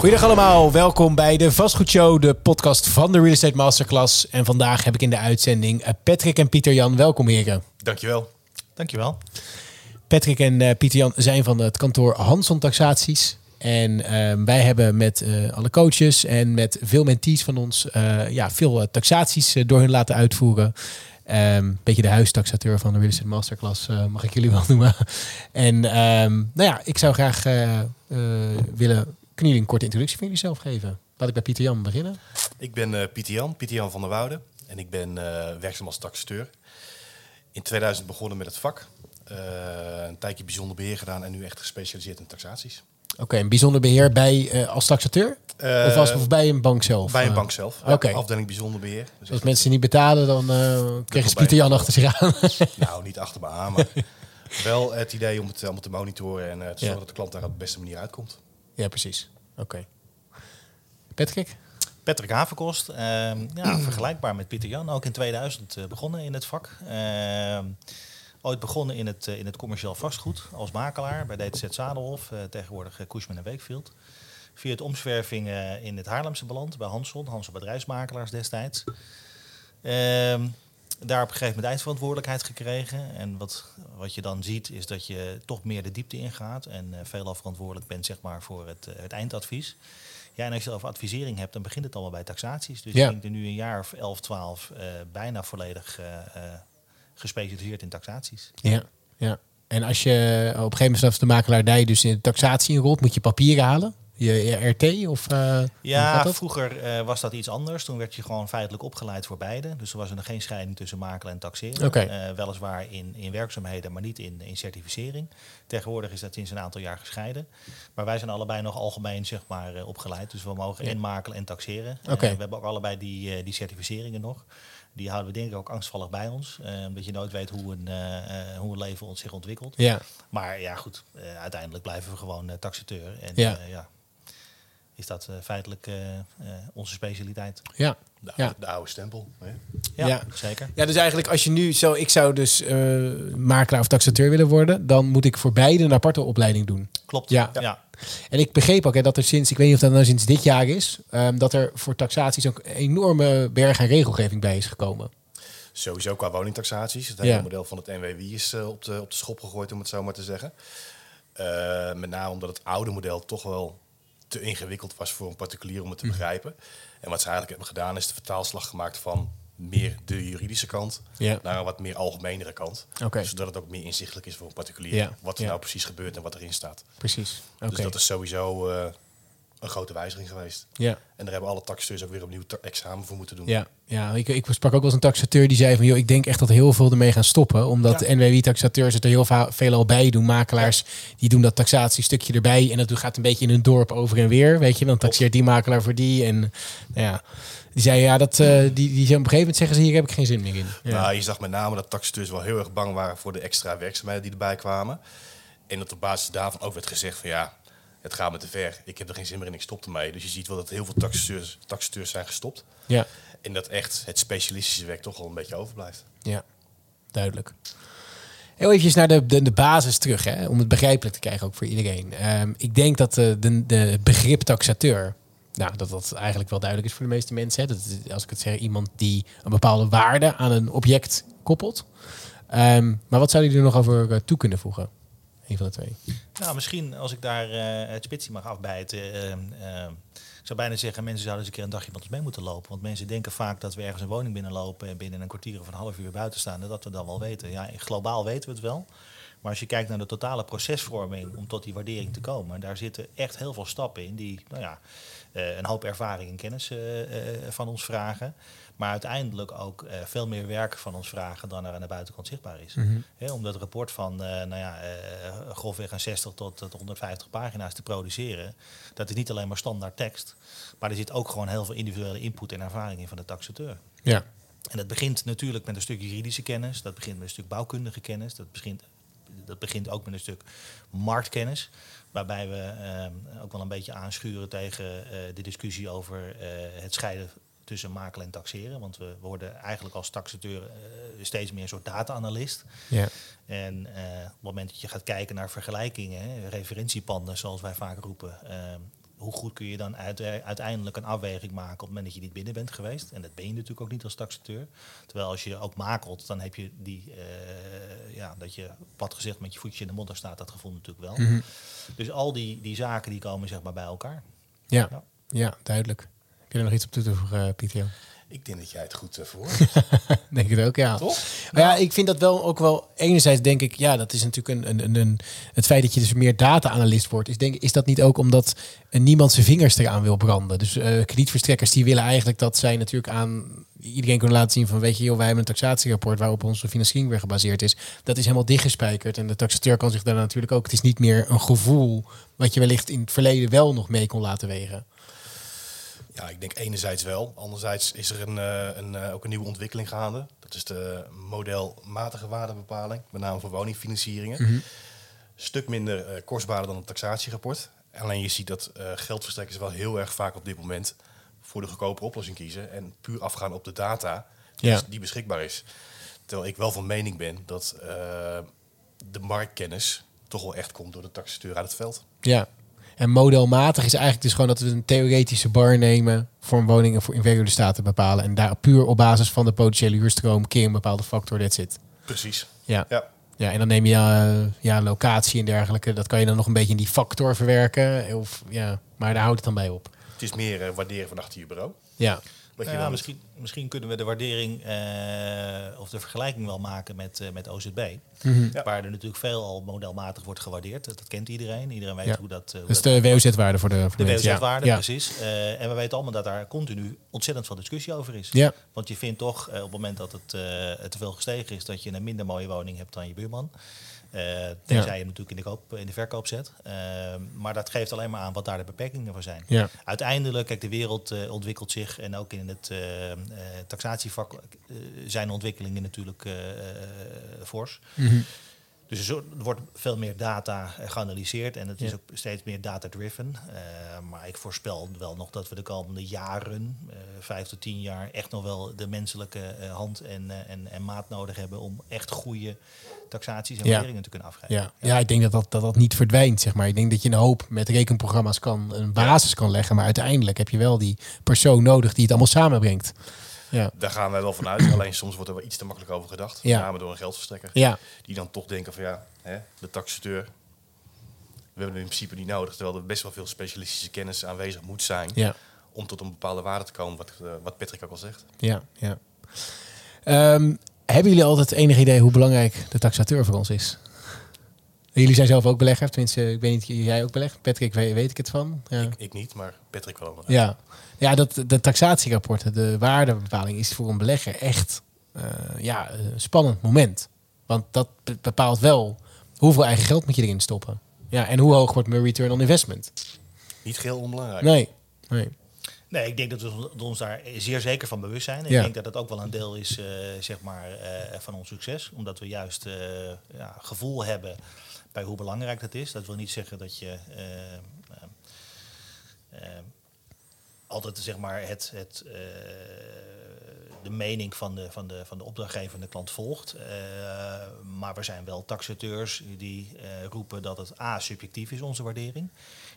Goedendag allemaal, welkom bij de Vastgoedshow, de podcast van de Real Estate Masterclass. En vandaag heb ik in de uitzending eh, Patrick en Pieter Jan. Welkom heren. Dankjewel. Dankjewel. Patrick en uh, Pieter Jan zijn van het kantoor Hanson Taxaties. En uh, wij hebben met uh, alle coaches en met veel mentees van ons ja, veel taxaties door hun laten uitvoeren. Um, beetje de huistaxateur van de Real Estate Masterclass mag ik jullie wel noemen. en um, nou ja, ik zou graag willen kunnen jullie een korte introductie van jullie zelf geven? Laat ik bij Pieter Jan beginnen. Ik ben uh, Pieter Jan, Pieter Jan van der Woude. En ik ben uh, werkzaam als taxateur. In 2000 begonnen met het vak. Uh, een tijdje bijzonder beheer gedaan en nu echt gespecialiseerd in taxaties. Oké, okay, een bijzonder beheer bij als taxateur? of, als, of bij een bank zelf? Bij een bank zelf. Oké. Okay. Afdeling bijzonder beheer. Dus als mensen niet betalen, dan krijgen ze Pieter Jan achter zich aan. nou, niet achter me aan, maar wel het idee om het allemaal te monitoren en te zorgen ja. dat de klant daar op de beste manier uitkomt. Ja, precies. Oké. Okay. Patrick? Patrick Havenkost. Uh, ja, vergelijkbaar met Pieter Jan. Ook in 2000 uh, begonnen in het vak. Uh, ooit begonnen in het, uh, in het commercieel vastgoed als makelaar bij DTZ Zadelhof. tegenwoordig Koesman en Weekfield. Via het omzwerving in het Haarlemse beland bij Hanson. Hanson Bedrijfsmakelaars destijds. Daar op een gegeven moment eindverantwoordelijkheid gekregen. En wat, wat je dan ziet is dat je toch meer de diepte ingaat en uh, veelal verantwoordelijk bent zeg maar, voor het, uh, het eindadvies. Ja, en als je over advisering hebt, dan begint het allemaal bij taxaties. Dus ja. ik denk er nu een jaar of 11, 12 uh, bijna volledig gespecialiseerd in taxaties. Ja, ja. En als je op een gegeven moment de makelaardij dus in de taxatie inrolt, moet je papieren halen? Je, RT? Of, uh, ja, vroeger uh, was dat iets anders. Toen werd je gewoon feitelijk opgeleid voor beide. Dus er was er nog geen scheiding tussen makelen en taxeren. Okay. Uh, weliswaar in, in werkzaamheden, maar niet in, in certificering. Tegenwoordig is dat sinds een aantal jaar gescheiden. Maar wij zijn allebei nog algemeen zeg maar, opgeleid. Dus we mogen ja. en makelen en taxeren. Okay. we hebben ook allebei die, die certificeringen nog. Die houden we denk ik ook angstvallig bij ons. omdat je nooit weet hoe een, hoe een leven zich ontwikkelt. Ja. Maar ja, goed. uiteindelijk blijven we gewoon taxateur. En ja. ja is dat uh, feitelijk uh, uh, onze specialiteit. Ja. De, ja. de oude stempel. Hè? Ja, ja, zeker. Ja, dus eigenlijk als je nu zo, ik zou dus makelaar of taxateur willen worden, dan moet ik voor beide een aparte opleiding doen. Klopt. Ja. ja. En ik begreep ook hè, dat er sinds, ik weet niet of dat nou sinds dit jaar is, um, dat er voor taxaties ook een enorme berg aan regelgeving bij is gekomen. Sowieso qua woningtaxaties. Het hele model van het NWW is op, de, op de schop gegooid, om het zo maar te zeggen. met name omdat het oude model toch wel te ingewikkeld was voor een particulier om het te begrijpen. En wat ze eigenlijk hebben gedaan is de vertaalslag gemaakt van meer de juridische kant ja. naar een wat meer algemenere kant. Okay. Zodat het ook meer inzichtelijk is voor een particulier ja. wat er ja. nou precies gebeurt en wat erin staat. Precies. Okay. Dus dat is sowieso uh, een grote wijziging geweest. Ja. En daar hebben alle taxateurs ook weer opnieuw examen voor moeten doen. Ja, ja ik, ik sprak ook wel eens een taxateur die zei van... joh, ik denk echt dat heel veel ermee gaan stoppen. Omdat ja. NWW-taxateurs het er heel veel al bij doen. Makelaars, ja. die doen dat taxatiestukje erbij. En dat gaat een beetje in hun dorp over en weer. Weet je, dan taxeert die makelaar voor die. En nou ja... Die zei ja, dat, uh, die, die op een gegeven moment zeggen ze hier heb ik geen zin meer in. Ja. Nou, je zag met name dat taxateurs wel heel erg bang waren voor de extra werkzaamheden die erbij kwamen. En dat op basis daarvan ook werd gezegd van ja, het gaat me te ver. Ik heb er geen zin meer in, ik stop ermee. Dus je ziet wel dat heel veel taxateurs, taxateurs zijn gestopt. Ja. En dat echt het specialistische werk toch wel een beetje overblijft. Ja, duidelijk. Heel even naar de, de, de, basis terug, hè, om het begrijpelijk te krijgen ook voor iedereen. Um, ik denk dat de, de, de begrip taxateur, nou, dat dat eigenlijk wel duidelijk is voor de meeste mensen. Hè. Dat, als ik het zeg, iemand die een bepaalde waarde aan een object koppelt. Um, maar wat zou je er nog over uh, toe kunnen voegen? Van de twee. Nou, misschien als ik daar uh, het spitsie mag afbijten. Uh, uh, ik zou bijna zeggen, mensen zouden eens een keer een dagje met ons mee moeten lopen. Want mensen denken vaak dat we ergens een woning binnenlopen en binnen een kwartier of een half uur buiten staan. En dat we dat wel weten. Ja, globaal weten we het wel. Maar als je kijkt naar de totale procesvorming om tot die waardering te komen, daar zitten echt heel veel stappen in die nou ja, uh, een hoop ervaring en kennis uh, uh, van ons vragen. Maar uiteindelijk ook veel meer werk van ons vragen dan er aan de buitenkant zichtbaar is. He, om dat rapport van nou ja, grofweg aan 60 tot, tot 150 pagina's te produceren, dat is niet alleen maar standaard tekst, maar er zit ook gewoon heel veel individuele input en ervaring in van de taxateur. Ja. En dat begint natuurlijk met een stuk juridische kennis, dat begint met een stuk bouwkundige kennis, dat begint dat begint ook met een stuk marktkennis. Waarbij we uh, ook wel een beetje aanschuren tegen uh, de discussie over uh, het scheiden tussen makelen en taxeren. Want we worden eigenlijk als taxateur steeds meer een soort data-analyst. Ja. En op het moment dat je gaat kijken naar vergelijkingen, hè, referentiepanden zoals wij vaak roepen, hoe goed kun je dan uit, uiteindelijk een afweging maken op het moment dat je niet binnen bent geweest? En dat ben je natuurlijk ook niet als taxateur. Terwijl als je ook makelt, dan heb je die, uh, ja, dat je plat gezegd met je voetje in de modder staat, dat gevoel natuurlijk wel. Mhm. Dus al die, die zaken die komen zeg maar bij elkaar. Ja, ja. ja duidelijk. Heb je er nog iets op toe te voegen, uh, Pieter? Ik denk dat jij het goed uh, denk het ook, ja. Toch? Maar ja, ik vind dat wel ook wel. Enerzijds denk ik, ja, dat is natuurlijk een, een, een het feit dat je dus meer data-analyst wordt. Is, denk, is dat niet ook omdat niemand zijn vingers eraan wil branden? Dus uh, kredietverstrekkers die willen eigenlijk dat zij natuurlijk aan iedereen kunnen laten zien van weet je, joh, wij hebben een taxatierapport waarop onze financiering weer gebaseerd is. Dat is helemaal dichtgespijkerd en de taxateur kan zich daar natuurlijk ook. Het is niet meer een gevoel wat je wellicht in het verleden wel nog mee kon laten wegen. Ja, ik denk enerzijds wel. Anderzijds is er een, uh, een, uh, ook een nieuwe ontwikkeling gaande. Dat is de modelmatige waardebepaling, met name voor woningfinancieringen. Mm Stuk minder uh, kostbaarder dan een taxatierapport. Alleen je ziet dat geldverstrekkers wel heel erg vaak op dit moment voor de goedkope oplossing kiezen en puur afgaan op de data die, ja. die beschikbaar is. Terwijl ik wel van mening ben dat de marktkennis toch wel echt komt door de taxateur uit het veld. Ja, en modelmatig is eigenlijk dus gewoon dat we een theoretische bar nemen voor een woning en voor inverieure staten bepalen. En daar puur op basis van de potentiële huurstroom keer een bepaalde factor, dat zit. Precies. Ja. ja. Ja, en dan neem je uh, ja, locatie en dergelijke. Dat kan je dan nog een beetje in die factor verwerken. Of, ja, maar daar houdt het dan bij op. Het is meer uh, waarderen van achter je bureau. Ja. Ja, misschien, misschien kunnen we de waardering uh, of de vergelijking wel maken met, uh, met OZB. Mm -hmm. Waar er natuurlijk veel al modelmatig wordt gewaardeerd. Dat, kent iedereen. Iedereen weet hoe dat... Uh, dus de WOZ-waarde voor de voor De WOZ-waarde, ja. precies. en we weten allemaal dat daar continu ontzettend veel discussie over is. Ja. Want je vindt toch, op het moment dat het te veel gestegen is... dat je een minder mooie woning hebt dan je buurman. Uh, tenzij je natuurlijk in de, koop, in de verkoop zet. Uh, maar dat geeft alleen maar aan wat daar de beperkingen voor zijn. Ja. Uiteindelijk, kijk, de wereld uh, ontwikkelt zich en ook in het taxatievak zijn ontwikkelingen natuurlijk fors. Mm -hmm. Dus er wordt veel meer data geanalyseerd en het is ook steeds meer data-driven. maar ik voorspel wel nog dat we de komende jaren, vijf tot tien jaar, echt nog wel de menselijke hand en, en, en maat nodig hebben om echt goede taxaties en waarderingen te kunnen afgeven. Ja. ja. ik denk dat dat, dat dat niet verdwijnt. Zeg maar. Ik denk dat je een hoop met rekenprogramma's kan een basis kan leggen. Maar uiteindelijk heb je wel die persoon nodig die het allemaal samenbrengt. Ja. Daar gaan wij wel vanuit. Alleen soms wordt er wel iets te makkelijk over gedacht. Ja. Met name door een geldverstrekker. Ja. Die dan toch denken van ja, hè, de taxateur. We hebben hem in principe niet nodig. Terwijl er best wel veel specialistische kennis aanwezig moet zijn. Ja. Om tot een bepaalde waarde te komen. Wat, uh, wat Patrick ook al zegt. Ja, ja. Um, hebben jullie altijd enig idee hoe belangrijk de taxateur voor ons is? Jullie zijn zelf ook belegger, tenminste, ik weet niet, jij ook belegd? Patrick, weet, weet ik het van? Ja. Ik, ik, niet, maar Patrick wel. Ja, ja dat, de taxatierapporten, de waardebepaling is voor een belegger echt uh, ja, een spannend moment. Want dat bepaalt wel hoeveel eigen geld moet je erin stoppen. Ja, en hoe hoog wordt mijn return on investment? Niet geheel onbelangrijk. Nee, nee. Nee, ik denk dat we ons daar zeer zeker van bewust zijn. Ik denk dat dat ook wel een deel is uh, zeg maar, uh, van ons succes. Omdat we juist uh, ja, gevoel hebben bij hoe belangrijk dat is. Dat wil niet zeggen dat je altijd zeg maar, het, het, de mening van de, van, de, van de opdrachtgevende klant volgt. maar we zijn wel taxateurs die roepen dat het A, subjectief is, onze waardering.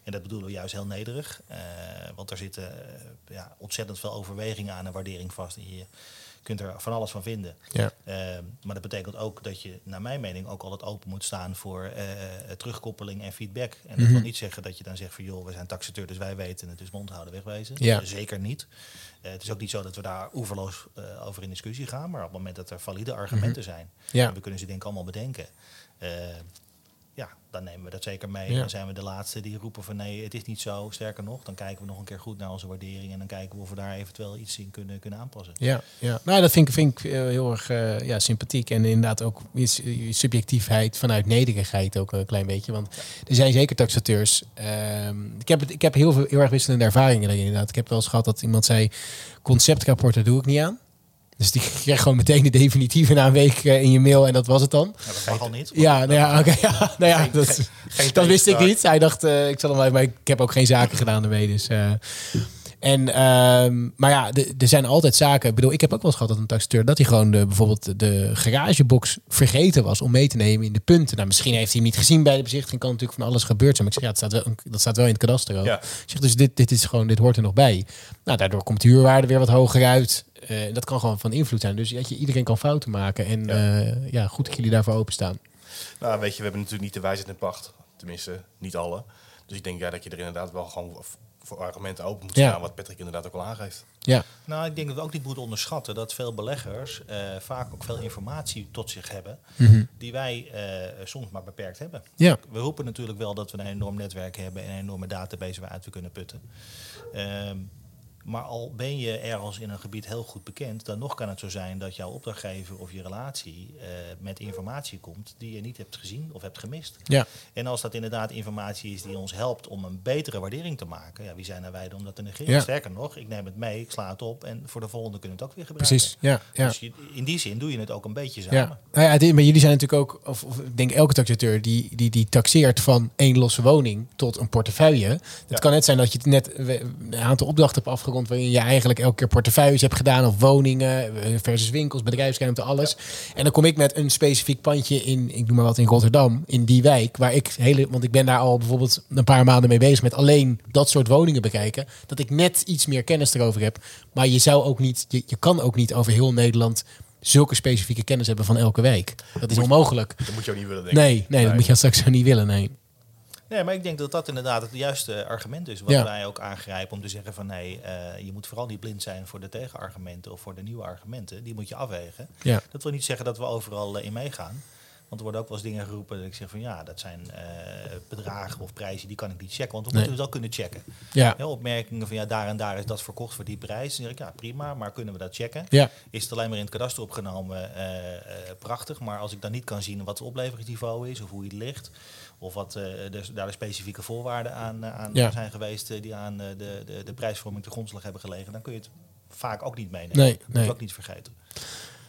En dat bedoelen we juist heel nederig. Want er zitten ja, ontzettend veel overwegingen aan en waardering vast. En je kunt er van alles van vinden. Ja. Uh, maar dat betekent ook dat je, naar mijn mening, ook altijd open moet staan voor terugkoppeling en feedback. En dat mm -hmm. wil niet zeggen dat je dan zegt van joh, we zijn taxateur, dus wij weten het is mond houden, wegwezen. Ja. zeker niet. het is ook niet zo dat we daar oeverloos over in discussie gaan. Maar op het moment dat er valide argumenten mm -hmm. zijn, ja. we kunnen ze denk ik allemaal bedenken ja, dan nemen we dat zeker mee. Ja. Dan zijn we de laatste die roepen van nee, het is niet zo. Sterker nog, dan kijken we nog een keer goed naar onze waardering en dan kijken we of we daar eventueel iets in kunnen, kunnen aanpassen. Ja, ja. nou dat vind ik, vind ik heel erg uh, ja, sympathiek en inderdaad ook subjectiviteit vanuit nederigheid ook een klein beetje. Want er zijn zeker taxateurs. Um, ik, heb het, ik heb heel, veel, heel erg wisselende ervaringen erin inderdaad. Ik heb wel eens gehad dat iemand zei, conceptrapporten doe ik niet aan. Dus die kreeg gewoon meteen de definitieve na een week in je mail en dat was het dan. Ja, dat mag al niet. Ja, nou ja, oké. Okay, ja, nou ja, dat, geen, geen dat wist ik niet. Hij dacht, uh, ik zal hem maar ik heb ook geen zaken gedaan ermee. Dus, uh, En, ehm, maar ja, er zijn altijd zaken. Ik bedoel, ik heb ook wel eens gehad dat een taxateur dat hij gewoon de, bijvoorbeeld de garagebox vergeten was om mee te nemen in de punten. Nou, misschien heeft hij hem niet gezien bij de bezichtiging. Kan natuurlijk van alles gebeurd zijn. Maar ik zeg, ja, het staat wel, dat staat wel in het kadaster ook. Ja. Ik zeg, dus dit, dit is gewoon, dit hoort er nog bij. Nou, daardoor komt de huurwaarde weer wat hoger uit. Eh, dat kan gewoon van invloed zijn. Dus weet je, iedereen kan fouten maken. En Ja. ja, ja goed dat jullie daarvoor openstaan. Nou, weet je, we hebben natuurlijk niet de wijsheid in pacht. Tenminste, niet alle. Dus ik denk ja, dat je er inderdaad wel gewoon voor argumenten open moet Ja. staan. Wat Patrick inderdaad ook al aangeeft. Ja, Nou, ik denk dat we ook niet moeten onderschatten dat veel beleggers eh, vaak ook veel informatie tot zich hebben, Mhm. die wij eh, soms maar beperkt hebben. ja. We roepen natuurlijk wel dat we een enorm netwerk hebben en een enorme database waaruit we kunnen putten. Ehm, maar al ben je ergens in een gebied heel goed bekend, dan nog kan het zo zijn dat jouw opdrachtgever of je relatie eh, met informatie komt die je niet hebt gezien of hebt gemist. ja. En als dat inderdaad informatie is die ons helpt om een betere waardering te maken, ja, wie zijn er wij dan om dat te negeren? Ja. Sterker nog, ik neem het mee, ik sla het op en voor de volgende kunnen we het ook weer gebruiken. Precies. Ja, ja. Dus je- in die zin doe je het ook een beetje samen. Ja, nou ja, maar jullie zijn natuurlijk ook, of, of ik denk elke taxateur die, die, die taxeert van één losse woning tot een portefeuille. Het Ja. kan net zijn dat je het net een aantal opdrachten hebt afgerond waarin je eigenlijk elke keer portefeuilles hebt gedaan of woningen eh, versus winkels, bedrijfsruimte, alles. En dan kom ik met een specifiek pandje in, ik noem maar wat in Rotterdam, in die wijk, waar ik hele, want ik ben daar al bijvoorbeeld een paar maanden mee bezig met alleen dat soort woningen bekijken, dat ik net iets meer kennis erover heb. Maar je zou ook niet, je, je kan ook niet over heel Nederland zulke specifieke kennis hebben van elke wijk. Dat is onmogelijk. Dat moet je ook niet willen denken. Nee, nee, dat moet je straks zo niet willen. Nee. Nee, maar ik denk dat dat inderdaad het juiste argument is. Wat Ja. wij ook aangrijpen om te zeggen van nee, eh, je moet vooral niet blind zijn voor de tegenargumenten of voor de nieuwe argumenten. Die moet je afwegen. Ja. Dat wil niet zeggen dat we overal eh, in meegaan. Want er worden ook wel eens dingen geroepen dat ik zeg van ja, dat zijn eh, bedragen of prijzen die kan ik niet checken. Want we Nee. moeten het wel kunnen checken. Ja. Heel opmerkingen van ja, daar en daar is dat verkocht voor die prijs. Dan zeg ik ja, prima, maar kunnen we dat checken? Ja. Is het alleen maar in het kadaster opgenomen, eh, eh, prachtig. Maar als ik dan niet kan zien wat het opleveringsniveau is of hoe het ligt. Of wat de, daar de specifieke voorwaarden aan, aan Ja. zijn geweest die aan de, de, de prijsvorming te grondslag hebben gelegen. Dan kun je het vaak ook niet meenemen. Nee, dat moet nee. je ook niet vergeten.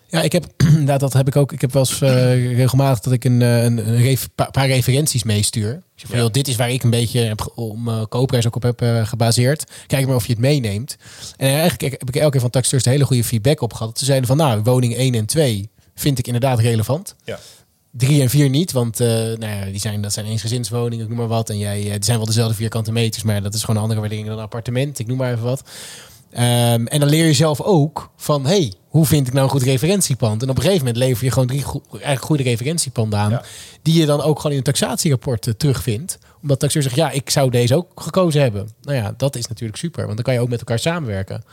Ja, ik heb inderdaad, dat heb ik ook. Ik heb wel eens eh, regelmatig dat ik een, eh, een, een ref- paar referenties meestuur. Dus Ja. dit is waar ik een beetje heb, om uh, koopprijs ook op heb eh, gebaseerd. Kijk maar of je het meeneemt. En eigenlijk heb ik elke keer van taxateurs de hele goede feedback op gehad. Ze zeiden van, nou, woning 1 en 2 vind ik inderdaad relevant. Ja. Drie en vier niet, want eh, nou ja, die zijn, dat zijn eensgezinswoningen, ik noem maar wat. En jij, eh, die zijn wel dezelfde vierkante meters, maar dat is gewoon een andere waardering dan een appartement. Ik noem maar even wat. Ehm, en dan leer je zelf ook van, hey, hoe vind ik nou een goed referentiepand? En op een gegeven moment lever je gewoon drie eigenlijk goede referentiepanden aan, Ja. die je dan ook gewoon in een taxatierapport eh, terugvindt. Omdat de taxateur zegt, ja, ik zou deze ook gekozen hebben. Nou ja, dat is natuurlijk super, want dan kan je ook met elkaar samenwerken.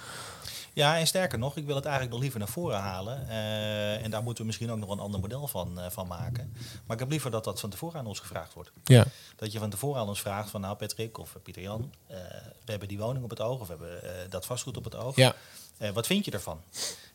Ja, en sterker nog, ik wil het eigenlijk nog liever naar voren halen. Eh, en daar moeten we misschien ook nog een ander model van, eh, van maken. Maar ik heb liever dat dat van tevoren aan ons gevraagd wordt. Ja, Dat je van tevoren aan ons vraagt van nou Patrick of Pieter Jan, eh, we hebben die woning op het oog of we hebben dat vastgoed op het oog. ja, wat vind je ervan?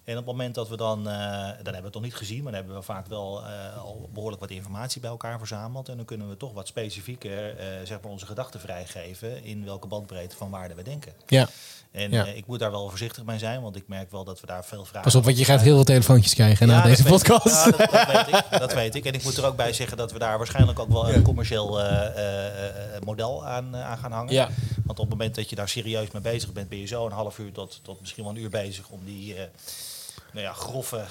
En op het moment dat we dan, dan hebben we het nog niet gezien, maar dan hebben we vaak wel al behoorlijk wat informatie bij elkaar verzameld. En dan kunnen we toch wat specifieker zeg maar onze gedachten vrijgeven in welke bandbreedte van waarde we denken. ja. En Ja. eh, ik moet daar wel voorzichtig mee zijn, want ik merk wel dat we daar veel vragen Pas op, want je gaat heel veel telefoontjes krijgen na Ja, deze weet ik. podcast. Dat, dat weet ik, dat weet ik. En ik moet er ook bij zeggen dat we daar waarschijnlijk ook wel een commercieel eh, eh, model aan, aan gaan hangen. Ja. Want op het moment dat je daar serieus mee bezig bent, ben je zo een half uur tot, tot misschien wel een uur bezig om die nou ja, grove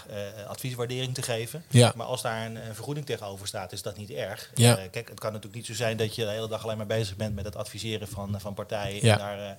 advieswaardering te geven. Ja. Maar als daar een, een vergoeding tegenover staat, is dat niet erg. Ja. Kijk, het kan natuurlijk niet zo zijn dat je de hele dag alleen maar bezig bent met het adviseren van, van partijen Ja. en daar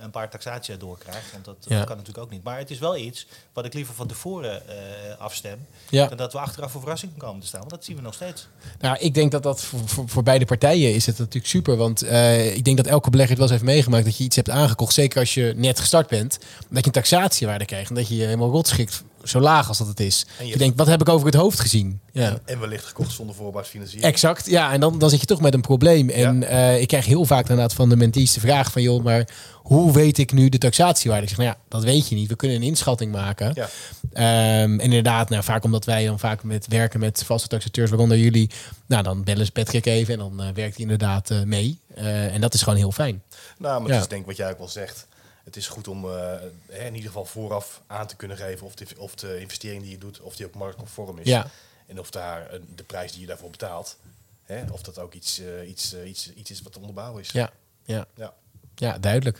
een paar taxaties doorkrijgt. Want dat, Ja. dat kan natuurlijk ook niet. Maar het is wel iets wat ik liever van tevoren eh, afstem, Ja. dan dat we achteraf voor verrassing komen te staan. Want dat zien we nog steeds. Nou, ik denk dat dat voor, voor, voor beide partijen is het natuurlijk super. Want eh, ik denk dat elke belegger het wel eens heeft meegemaakt dat je iets hebt aangekocht. Zeker als je net gestart bent. Dat je een taxatiewaarde krijgt. En dat je je helemaal rot schikt. Zo laag als dat het is. En je- je denkt, wat heb ik over het hoofd gezien? Ja. En wellicht gekocht zonder voorbouwsfinanciering. Exact, ja. En dan, dan zit je toch met een probleem. En eh, ik krijg heel vaak inderdaad van de mentees de vraag van... joh, maar hoe weet ik nu de taxatiewaarde? Ik zeg, nou ja, dat weet je niet. We kunnen een inschatting maken. Ja. Ehm, en inderdaad, nou, vaak omdat wij dan vaak met werken met vaste taxateurs, waaronder jullie... Nou, dan bellen ze Patrick even en dan eh, werkt hij inderdaad eh, mee. En dat is gewoon heel fijn. Nou, maar Ja. is denk ik wat jij ook wel zegt. Het is goed om eh, hè, in ieder geval vooraf aan te kunnen geven of de, of de investering die je doet, of die ook marktconform is. Ja. En of daar de prijs die je daarvoor betaalt, hè, of dat ook iets, eh, iets, eh, iets, iets is wat te onderbouwen is. Ja, ja. Ja. Ja, duidelijk.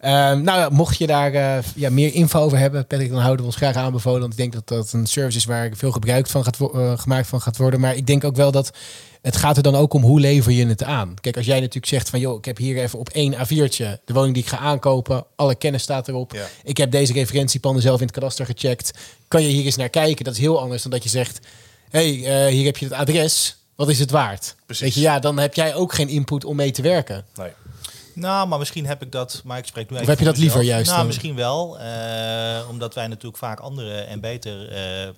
Ehm, nou, mocht je daar uh, ja, meer info over hebben, Patrick, dan houden we ons graag aanbevolen. Want ik denk dat dat een service is waar veel gebruik van gaat, uh, gemaakt van gaat worden. Maar ik denk ook wel dat het gaat er dan ook om hoe lever je het aan. Kijk, als jij natuurlijk zegt van joh, ik heb hier even op één A4'tje de woning die ik ga aankopen. Alle kennis staat erop. Ja. Ik heb deze referentiepanden zelf in het kadaster gecheckt. Kan je hier eens naar kijken? Dat is heel anders dan dat je zegt, hé, hey, uh, hier heb je het adres. Wat is het waard? Precies. Weet je, ja, dan heb jij ook geen input om mee te werken. Nee. Nou, maar misschien heb ik dat, maar ik spreek nu Of heb je dat liever juist? Nou, misschien wel. Uh, omdat wij natuurlijk vaak andere en beter, uh,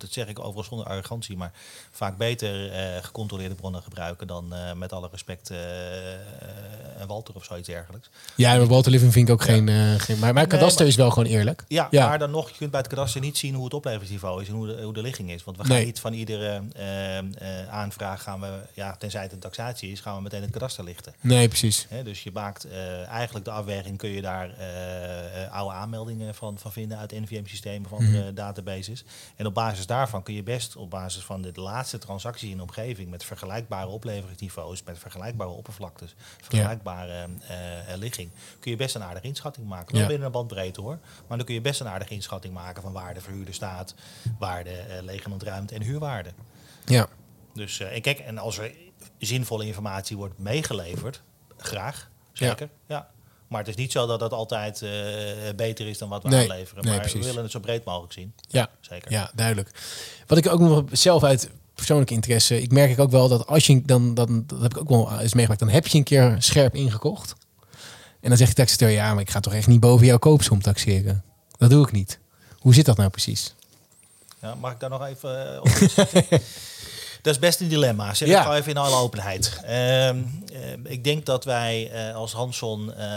dat zeg ik overigens zonder arrogantie, maar vaak beter uh, gecontroleerde bronnen gebruiken dan met alle respect een Walter of zoiets dergelijks. Ja, maar Walter Living vind ik ook ja. geen, geen... Maar, maar kadaster nee, is wel gewoon eerlijk. Ja, ja, maar dan nog, je kunt bij het kadaster niet zien hoe het opleveringsniveau is en hoe de, hoe de ligging is. Want we gaan Nee. niet van iedere aanvraag gaan we, ja, tenzij het een taxatie is, gaan we meteen het kadaster lichten. Nee, precies. Dus je maakt eigenlijk de afweging, kun je daar oude aanmeldingen van, van vinden uit NVM-systemen of andere Mhm. databases. En op basis daarvan kun je best op basis van de laatste transactie in de omgeving met vergelijkbare opleveringsniveaus, met vergelijkbare oppervlaktes, vergelijkbare uh, ligging, kun je best een aardige inschatting maken. Wel Ja. binnen een bandbreedte hoor. Maar dan kun je best een aardige inschatting maken van waar de verhuurder staat, waar de leeg en ontruimd en huurwaarde. Ja. Dus en kijk, en als er zinvolle informatie wordt meegeleverd, graag. Zeker, ja. Maar het is niet zo dat dat altijd uh, beter is dan wat we Nee, aanleveren. nee, maar precies. we willen het zo breed mogelijk zien. Ja. Zeker. Ja, duidelijk. Wat ik ook nog zelf uit persoonlijke interesse, ik merk ik ook wel dat als je dan, dan dat heb ik ook wel eens meegemaakt, dan heb je een keer scherp ingekocht. En dan zegt de taxateur, ja, maar ik ga toch echt niet boven jouw koopsom taxeren. Dat doe ik niet. Hoe zit dat nou precies? Ja, mag ik daar nog even uh, op? Dat is best een dilemma. Zeg Ja. ik even in alle openheid. Ehm, eh, ik denk dat wij eh, als Hanson eh,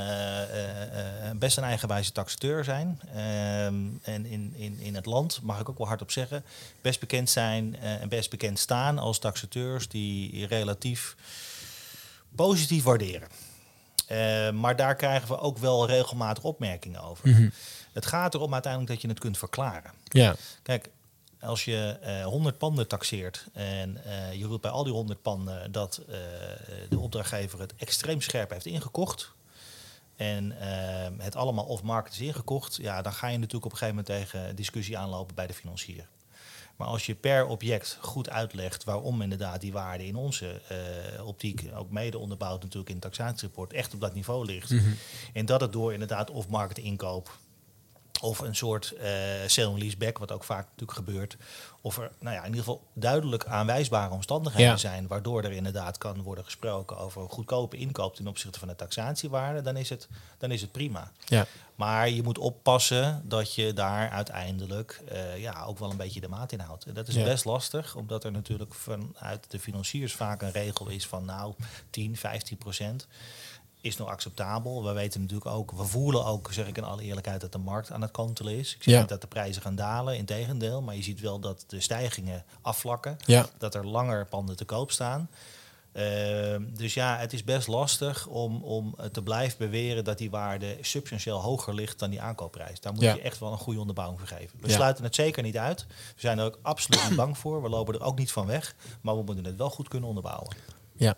best een eigenwijze taxateur zijn. Ehm, en in, in, in het land, mag ik ook wel hardop zeggen, best bekend zijn en best bekend staan als taxateurs die relatief positief waarderen. Maar daar krijgen we ook wel regelmatig opmerkingen over. Mhm. Het gaat erom uiteindelijk dat je het kunt verklaren. Ja. Kijk, als je eh 100 panden taxeert en eh, je roept bij al die 100 panden dat eh, de opdrachtgever het extreem scherp heeft ingekocht en eh, het allemaal off-market is ingekocht, ja, dan ga je natuurlijk op een gegeven moment tegen discussie aanlopen bij de financier. Maar als je per object goed uitlegt waarom inderdaad die waarde in onze uh, optiek, ook mede onderbouwd natuurlijk in het taxatierapport, echt op dat niveau ligt. Mhm. En dat het door inderdaad off-market inkoop of een soort uh, sale and leaseback, wat ook vaak natuurlijk gebeurt. Of er nou ja, in ieder geval duidelijk aanwijsbare omstandigheden Ja. zijn, waardoor er inderdaad kan worden gesproken over een goedkope inkoop ten opzichte van de taxatiewaarde, dan is het, dan is het prima. Ja. Maar je moet oppassen dat je daar uiteindelijk uh, ja, ook wel een beetje de maat in houdt. En dat is Ja. best lastig, omdat er natuurlijk vanuit de financiers vaak een regel is van nou 10, 15 procent is nog acceptabel. We weten natuurlijk ook, we voelen ook, zeg ik in alle eerlijkheid, dat de markt aan het kantelen is. Ik zeg Ja. niet dat de prijzen gaan dalen, integendeel. Maar je ziet wel dat de stijgingen afvlakken. Ja. Dat er langer panden te koop staan. Ehm, dus ja, het is best lastig om, om te blijven beweren dat die waarde substantieel hoger ligt dan die aankoopprijs. Daar moet Ja. je echt wel een goede onderbouwing voor geven. We Ja. sluiten het zeker niet uit. We zijn er ook absoluut niet bang voor. We lopen er ook niet van weg. Maar we moeten het wel goed kunnen onderbouwen. Ja.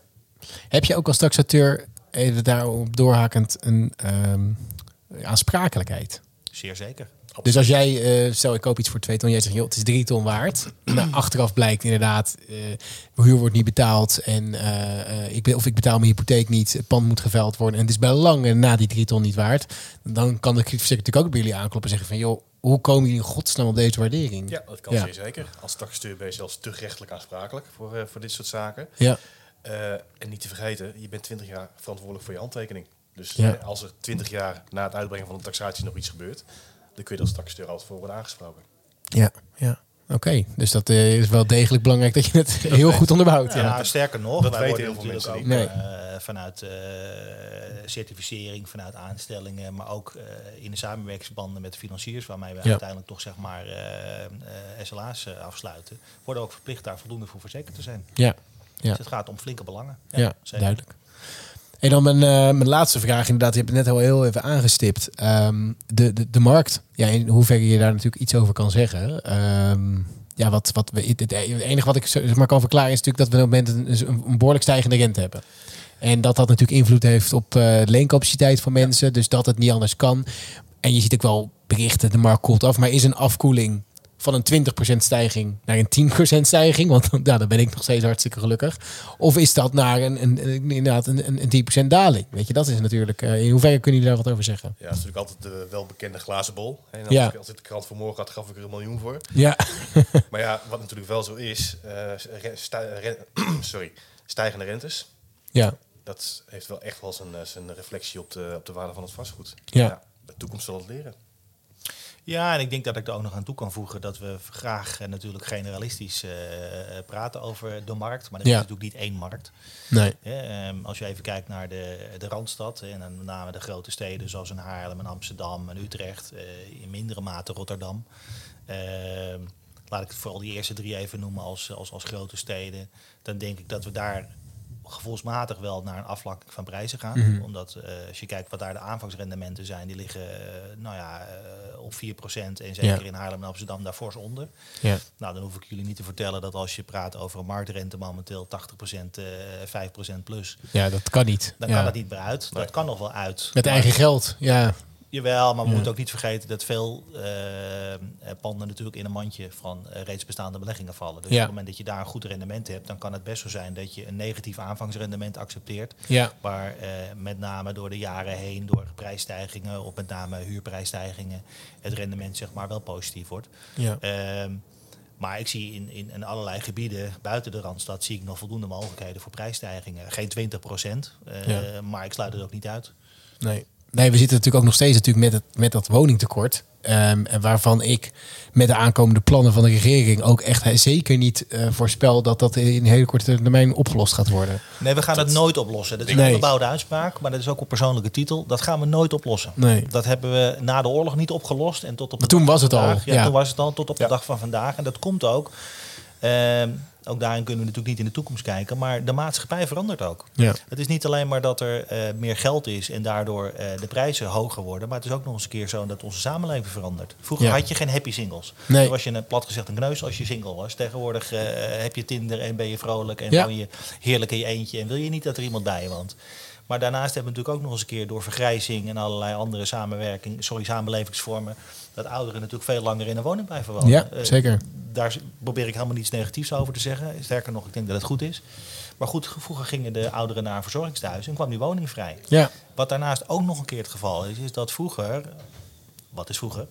Heb je ook als taxateur, even daarop doorhakend, een ehm, aansprakelijkheid? Zeer zeker. Dus als jij, eh, stel ik koop iets voor twee ton, jij zegt, joh, het is drie ton waard. nou, achteraf blijkt inderdaad, eh mijn huur wordt niet betaald en eh, eh, ik of ik betaal mijn hypotheek niet, het pand moet geveild worden en het is bij lange na die drie ton niet waard. Dan kan de verzekering natuurlijk ook bij jullie aankloppen en zeggen van, joh, hoe komen jullie in godsnaam op deze waardering? Ja, dat kan Ja. zeer zeker. Als taxateur ben je zelfs te rechtelijk aansprakelijk voor, eh, voor dit soort zaken. Ja, Eh, en niet te vergeten, je bent 20 jaar verantwoordelijk voor je handtekening. Dus Ja. eh, als er 20 jaar na het uitbrengen van de taxatie nog iets gebeurt, dan kun je er als taxateur altijd voor worden aangesproken. ja, ja. Oké, dus dat eh, is wel degelijk belangrijk dat je het heel weet- goed onderbouwt. Ja, Ja. sterker nog, dat wij weten worden heel veel mensen ook eh, vanuit eh, certificering, vanuit aanstellingen, maar ook eh, in de samenwerkingsbanden met de financiers, waarmee we Ja. uiteindelijk toch zeg maar eh, eh, SLA's eh, afsluiten, worden ook verplicht daar voldoende voor verzekerd te zijn. Ja. Dus het gaat om flinke belangen. Ja, duidelijk. En dan mijn, eh, mijn laatste vraag, inderdaad, je hebt het net al heel even aangestipt. Ehm, de, de, de markt, ja, in hoeverre je daar natuurlijk iets over kan zeggen. Ehm, ja, wat, wat we, het, enige wat ik zeg maar kan verklaren is natuurlijk dat we op het moment een, een, een behoorlijk stijgende rente hebben. En dat dat natuurlijk invloed heeft op uh, leencapaciteit van mensen. Dus dat het niet anders kan. En je ziet ook wel berichten, de markt koelt af. Maar is een afkoeling van een 20% stijging naar een 10% stijging? Want ja, dan ben ik nog steeds hartstikke gelukkig. Of is dat naar een, een, inderdaad een, een 10% daling? Weet je, dat is natuurlijk... Uh, in hoeverre kunnen jullie daar wat over zeggen? Ja, dat is natuurlijk altijd de welbekende glazen bol. En als, ja. ik, als ik de krant vanmorgen had, gaf ik er een miljoen voor. Ja. maar ja, wat natuurlijk wel zo is... Uh, sorry, stijgende rentes. Ja. Dat heeft wel echt wel zijn, zijn reflectie op de, op de waarde van het vastgoed. Ja. ja de toekomst zal het leren. Ja, en ik denk dat ik er ook nog aan toe kan voegen dat we graag uh, natuurlijk generalistisch uh, praten over de markt. Maar dat is natuurlijk niet één markt. Nee. Um, als je even kijkt naar de, de Randstad en dan met name de grote steden zoals in Haarlem en Amsterdam en Utrecht, uh, in mindere mate Rotterdam. Ehm, laat ik vooral die eerste drie even noemen als, als, als grote steden. Dan denk ik dat we daar gevoelsmatig wel naar een afvlakking van prijzen gaan. Mhm. Omdat uh, als je kijkt wat daar de aanvangsrendementen zijn, die liggen uh, nou ja, uh, op 4% en zeker in Haarlem en Amsterdam daar fors onder. Ja. Nou, dan hoef ik jullie niet te vertellen dat als je praat over een marktrente momenteel 80%, 5% plus. Ja, dat kan niet. Dan kan dat niet meer uit. Dat kan nog wel uit. Met eigen geld, ja. Jawel, maar we moeten ook niet vergeten dat veel uh, panden natuurlijk in een mandje van uh, reeds bestaande beleggingen vallen. Dus op het moment dat je daar een goed rendement hebt, dan kan het best zo zijn dat je een negatief aanvangsrendement accepteert. Ja. Waar uh, met name door de jaren heen, door prijsstijgingen, of met name huurprijsstijgingen, het rendement zeg maar wel positief wordt. Ja. Ehm, maar ik zie in, in, in, allerlei gebieden buiten de Randstad zie ik nog voldoende mogelijkheden voor prijsstijgingen. Geen 20 procent, ja. maar ik sluit het ook niet uit. Nee. Nee, we zitten natuurlijk ook nog steeds natuurlijk met, het, met dat woningtekort. Um, en waarvan ik met de aankomende plannen van de regering ook echt zeker niet uh, voorspel dat dat in een hele korte termijn opgelost gaat worden. Nee, we gaan dat, het nooit oplossen. Dat is een bebouwde uitspraak, maar dat is ook op persoonlijke titel. Dat gaan we nooit oplossen. Nee. Dat hebben we na de oorlog niet opgelost. En tot op maar toen was het al. Ja, toen was het al tot op de dag van vandaag. En dat komt ook. Uh, ook daarin kunnen we natuurlijk niet in de toekomst kijken. Maar de maatschappij verandert ook. Ja. Het is niet alleen maar dat er uh, meer geld is en daardoor uh, de prijzen hoger worden. Maar het is ook nog eens een keer zo dat onze samenleving verandert. Vroeger Ja. had je geen happy singles. Nee. Was je een, plat gezegd een kneus als je single was. Tegenwoordig uh, heb je Tinder en ben je vrolijk en Ja. woon je heerlijk in je eentje. En wil je niet dat er iemand bij je woont. Maar daarnaast hebben we natuurlijk ook nog eens een keer door vergrijzing en allerlei andere samenwerking, sorry, samenlevingsvormen, dat ouderen natuurlijk veel langer in een woning blijven wonen. Ja, Eh, zeker. daar probeer ik helemaal niets negatiefs over te zeggen. Sterker nog, ik denk dat het goed is. Maar goed, vroeger gingen de ouderen naar een verzorgingstehuis en kwam die woning vrij. Ja. Wat daarnaast ook nog een keer het geval is, is dat vroeger, wat is vroeger,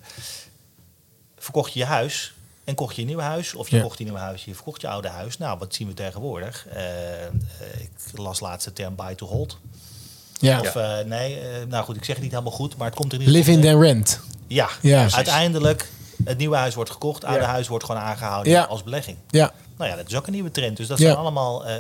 verkocht je je huis en kocht je een nieuw huis. Of je Ja. kocht je nieuw huis, je verkocht je oude huis. Nou, wat zien we tegenwoordig? Eh, eh, ik las laatst de term buy to hold. Ja. Of eh, nee, nou goed, ik zeg het niet helemaal goed, maar het komt er ieder Live in then rent. Ja, Ja. Precies. uiteindelijk, het nieuwe huis wordt gekocht, oude Ja. huis wordt gewoon aangehouden Ja. als belegging. Ja. Nou ja, dat is ook een nieuwe trend. Dus dat Ja. zijn allemaal eh,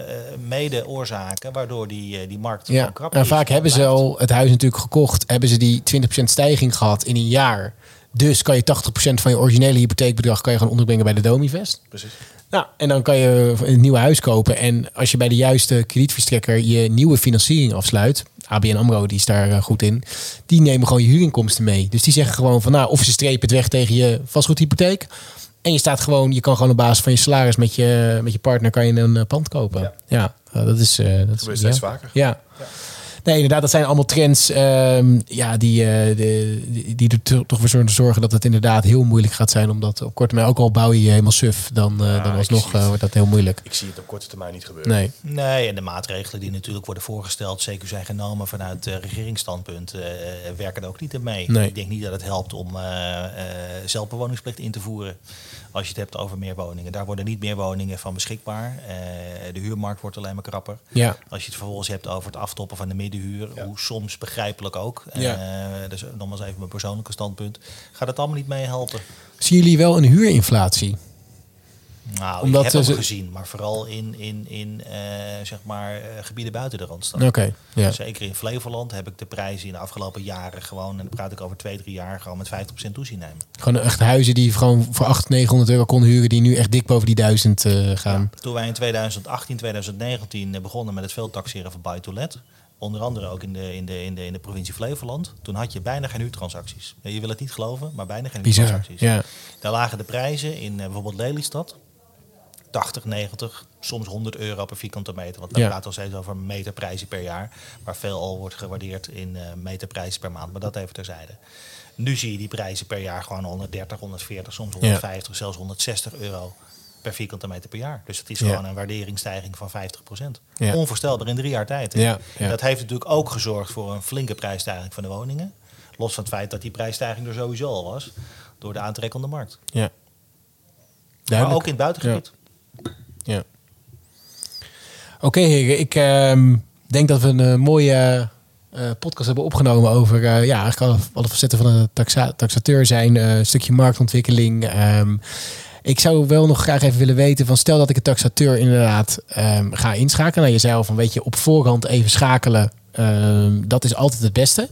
mede-oorzaken waardoor die, die markt Ja, gewoon krapper en vaak hebben ze al het huis natuurlijk gekocht. Hebben ze die 20% stijging gehad in een jaar. Dus kan je 80% van je originele hypotheekbedrag kan je gewoon onderbrengen bij de Domivest. Precies. Nou, en dan kan je een nieuw huis kopen. En als je bij de juiste kredietverstrekker je nieuwe financiering afsluit. ABN AMRO, die is daar eh, goed in. Die nemen gewoon je huurinkomsten mee. Dus die zeggen gewoon van nou, of ze strepen het weg tegen je vastgoedhypotheek. En je staat gewoon, je kan gewoon op basis van je salaris met je, met je partner kan je een eh, pand kopen. Ja, Ja. eh, dat is... eh, dat is steeds vaker. Ja. Nee, inderdaad, dat zijn allemaal trends ehm, ja, die, eh, de, die, die er to- toch voor zullen zorgen dat het inderdaad heel moeilijk gaat zijn. Omdat op korte termijn, ook al bouw je je helemaal suf, dan, eh, Ja, dan alsnog eh, wordt dat heel moeilijk. Ik zie het op korte termijn niet gebeuren. Nee. Nee, en de maatregelen die natuurlijk worden voorgesteld, zeker zijn genomen vanuit uh, regeringsstandpunt, eh, werken er ook niet in mee. Nee. Ik denk niet dat het helpt om eh, eh, zelfbewoningsplicht in te voeren. Als je het hebt over meer woningen. Daar worden niet meer woningen van beschikbaar. Eh, de huurmarkt wordt alleen maar krapper. Ja. Als je het vervolgens hebt over het aftoppen van de Ja. hoe soms begrijpelijk ook. Ja. Eh, dus nogmaals even mijn persoonlijke standpunt. Gaat het allemaal niet mee helpen? Zien jullie wel een huurinflatie? Nou, Omdat ik heb ze- gezien, maar vooral in, in, in eh, zeg maar, eh, gebieden buiten de Randstad. Oké, ja. Zeker in Flevoland heb ik de prijzen in de afgelopen jaren gewoon, en dan praat ik over twee, drie jaar, gewoon met 50% toezien nemen. Gewoon echt huizen die gewoon voor 800, 900 euro konden huren, die nu echt dik boven die 1000 eh, gaan. Toen wij in 2018, 2019 eh, begonnen met het veeltaxeren van buy to let, onder andere ook in de, in, de, in, de, in de provincie Flevoland, toen had je bijna geen huurtransacties. Je wil het niet geloven, maar bijna geen Bizar. huurtransacties. Ja. Daar lagen de prijzen in eh, bijvoorbeeld Lelystad 80, 90, soms 100 euro per vierkante meter. Want Ja. praten al steeds over meterprijzen per jaar. Waar veel al wordt gewaardeerd in eh meterprijzen per maand. Maar dat even terzijde. Nu zie je die prijzen per jaar gewoon 130, 140, soms 150, zelfs 160 euro per vierkante meter per jaar. Dus het is Ja. gewoon een waarderingsstijging van 50%. Ja. Onvoorstelbaar in drie jaar tijd. Ja. Dat heeft natuurlijk ook gezorgd voor een flinke prijsstijging van de woningen. Los van het feit dat die prijsstijging er sowieso al was. Door de aantrekkende markt. Ja. Maar ook in het buitengebied. Ja. Oké. Ik ehm, denk dat we een eh, mooie eh, podcast hebben opgenomen over eh, ja, eigenlijk alle, alle facetten van een taxa taxateur zijn. een stukje marktontwikkeling. Ehm, ik zou wel nog graag even willen weten van stel dat ik een taxateur inderdaad ehm, ga inschakelen. Nou, je zei al van weet je op voorhand even schakelen. ehm, dat is altijd het beste.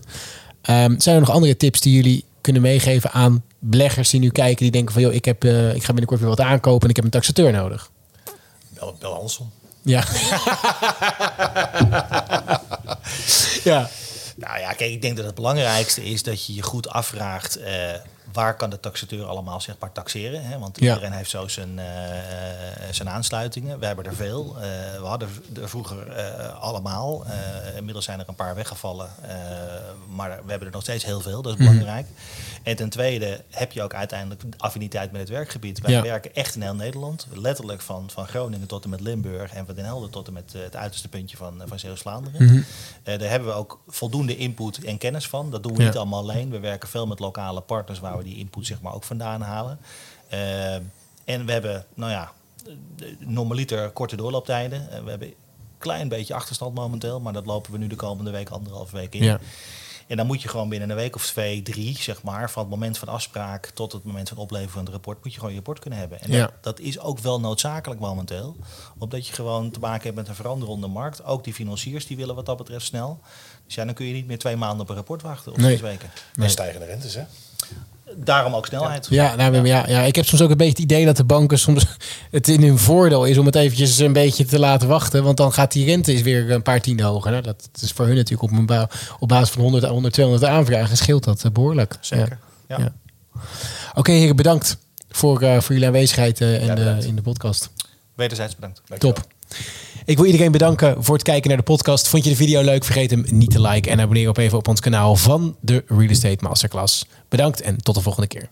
Ehm, zijn er nog andere tips die jullie kunnen meegeven aan beleggers die nu kijken die denken van joh, ik, heb, eh, ik ga binnenkort weer wat aankopen en ik heb een taxateur nodig? Bel, bel Hanson. Ja. ja. Nou ja, kijk, ik denk dat het belangrijkste is dat je je goed afvraagt... eh, waar kan de taxateur allemaal zeg maar taxeren. Hè? Want Ja. iedereen heeft zo zijn, eh, eh, zijn aansluitingen. We hebben er veel. Eh, we hadden er vroeger allemaal. Inmiddels zijn er een paar weggevallen. Maar we hebben er nog steeds heel veel. Dat is Mhm. belangrijk. En ten tweede heb je ook uiteindelijk affiniteit met het werkgebied. Wij Ja. werken echt in heel Nederland. Letterlijk van, van Groningen tot en met Limburg. En van Den Helder tot en met het uiterste puntje van, van Zeeuws-Vlaanderen. Mhm. Daar hebben we ook voldoende input en kennis van. Dat doen we Ja. niet allemaal alleen. We werken veel met lokale partners waar we die input zeg maar, ook vandaan halen. Eh, en we hebben, nou ja, de- normaliter korte doorlooptijden. Eh, we hebben een klein beetje achterstand momenteel, maar dat lopen we nu de komende week, anderhalve week in. Ja. En dan moet je gewoon binnen een week of twee, drie, zeg maar, van het moment van afspraak tot het moment van opleveren van het rapport, moet je gewoon je rapport kunnen hebben. En Ja. dat, dat is ook wel noodzakelijk momenteel, omdat je gewoon te maken hebt met een veranderende markt. Ook die financiers die willen wat dat betreft snel. Dus ja, dan kun je niet meer twee maanden op een rapport wachten of Nee. zes weken. Nee. En stijgende rentes, hè? Daarom ook snelheid. Ja, nou, ja. Ja, ik heb soms ook een beetje het idee dat de banken soms het in hun voordeel is om het eventjes een beetje te laten wachten. Want dan gaat die rente is weer een paar tienden hoger. Nou, dat is voor hun natuurlijk op, een ba- op basis van 100, 100, 200 aanvragen scheelt dat eh, behoorlijk. Zeker. Ja. Ja. Ja. Oké, heren, bedankt voor, eh, voor jullie aanwezigheid eh, in, Ja, de, bedankt. in de podcast. Wederzijds bedankt. Dankjewel. Top. Ik wil iedereen bedanken voor het kijken naar de podcast. Vond je de video leuk? Vergeet hem niet te liken en abonneer op even op ons kanaal van de Real Estate Masterclass. Bedankt en tot de volgende keer.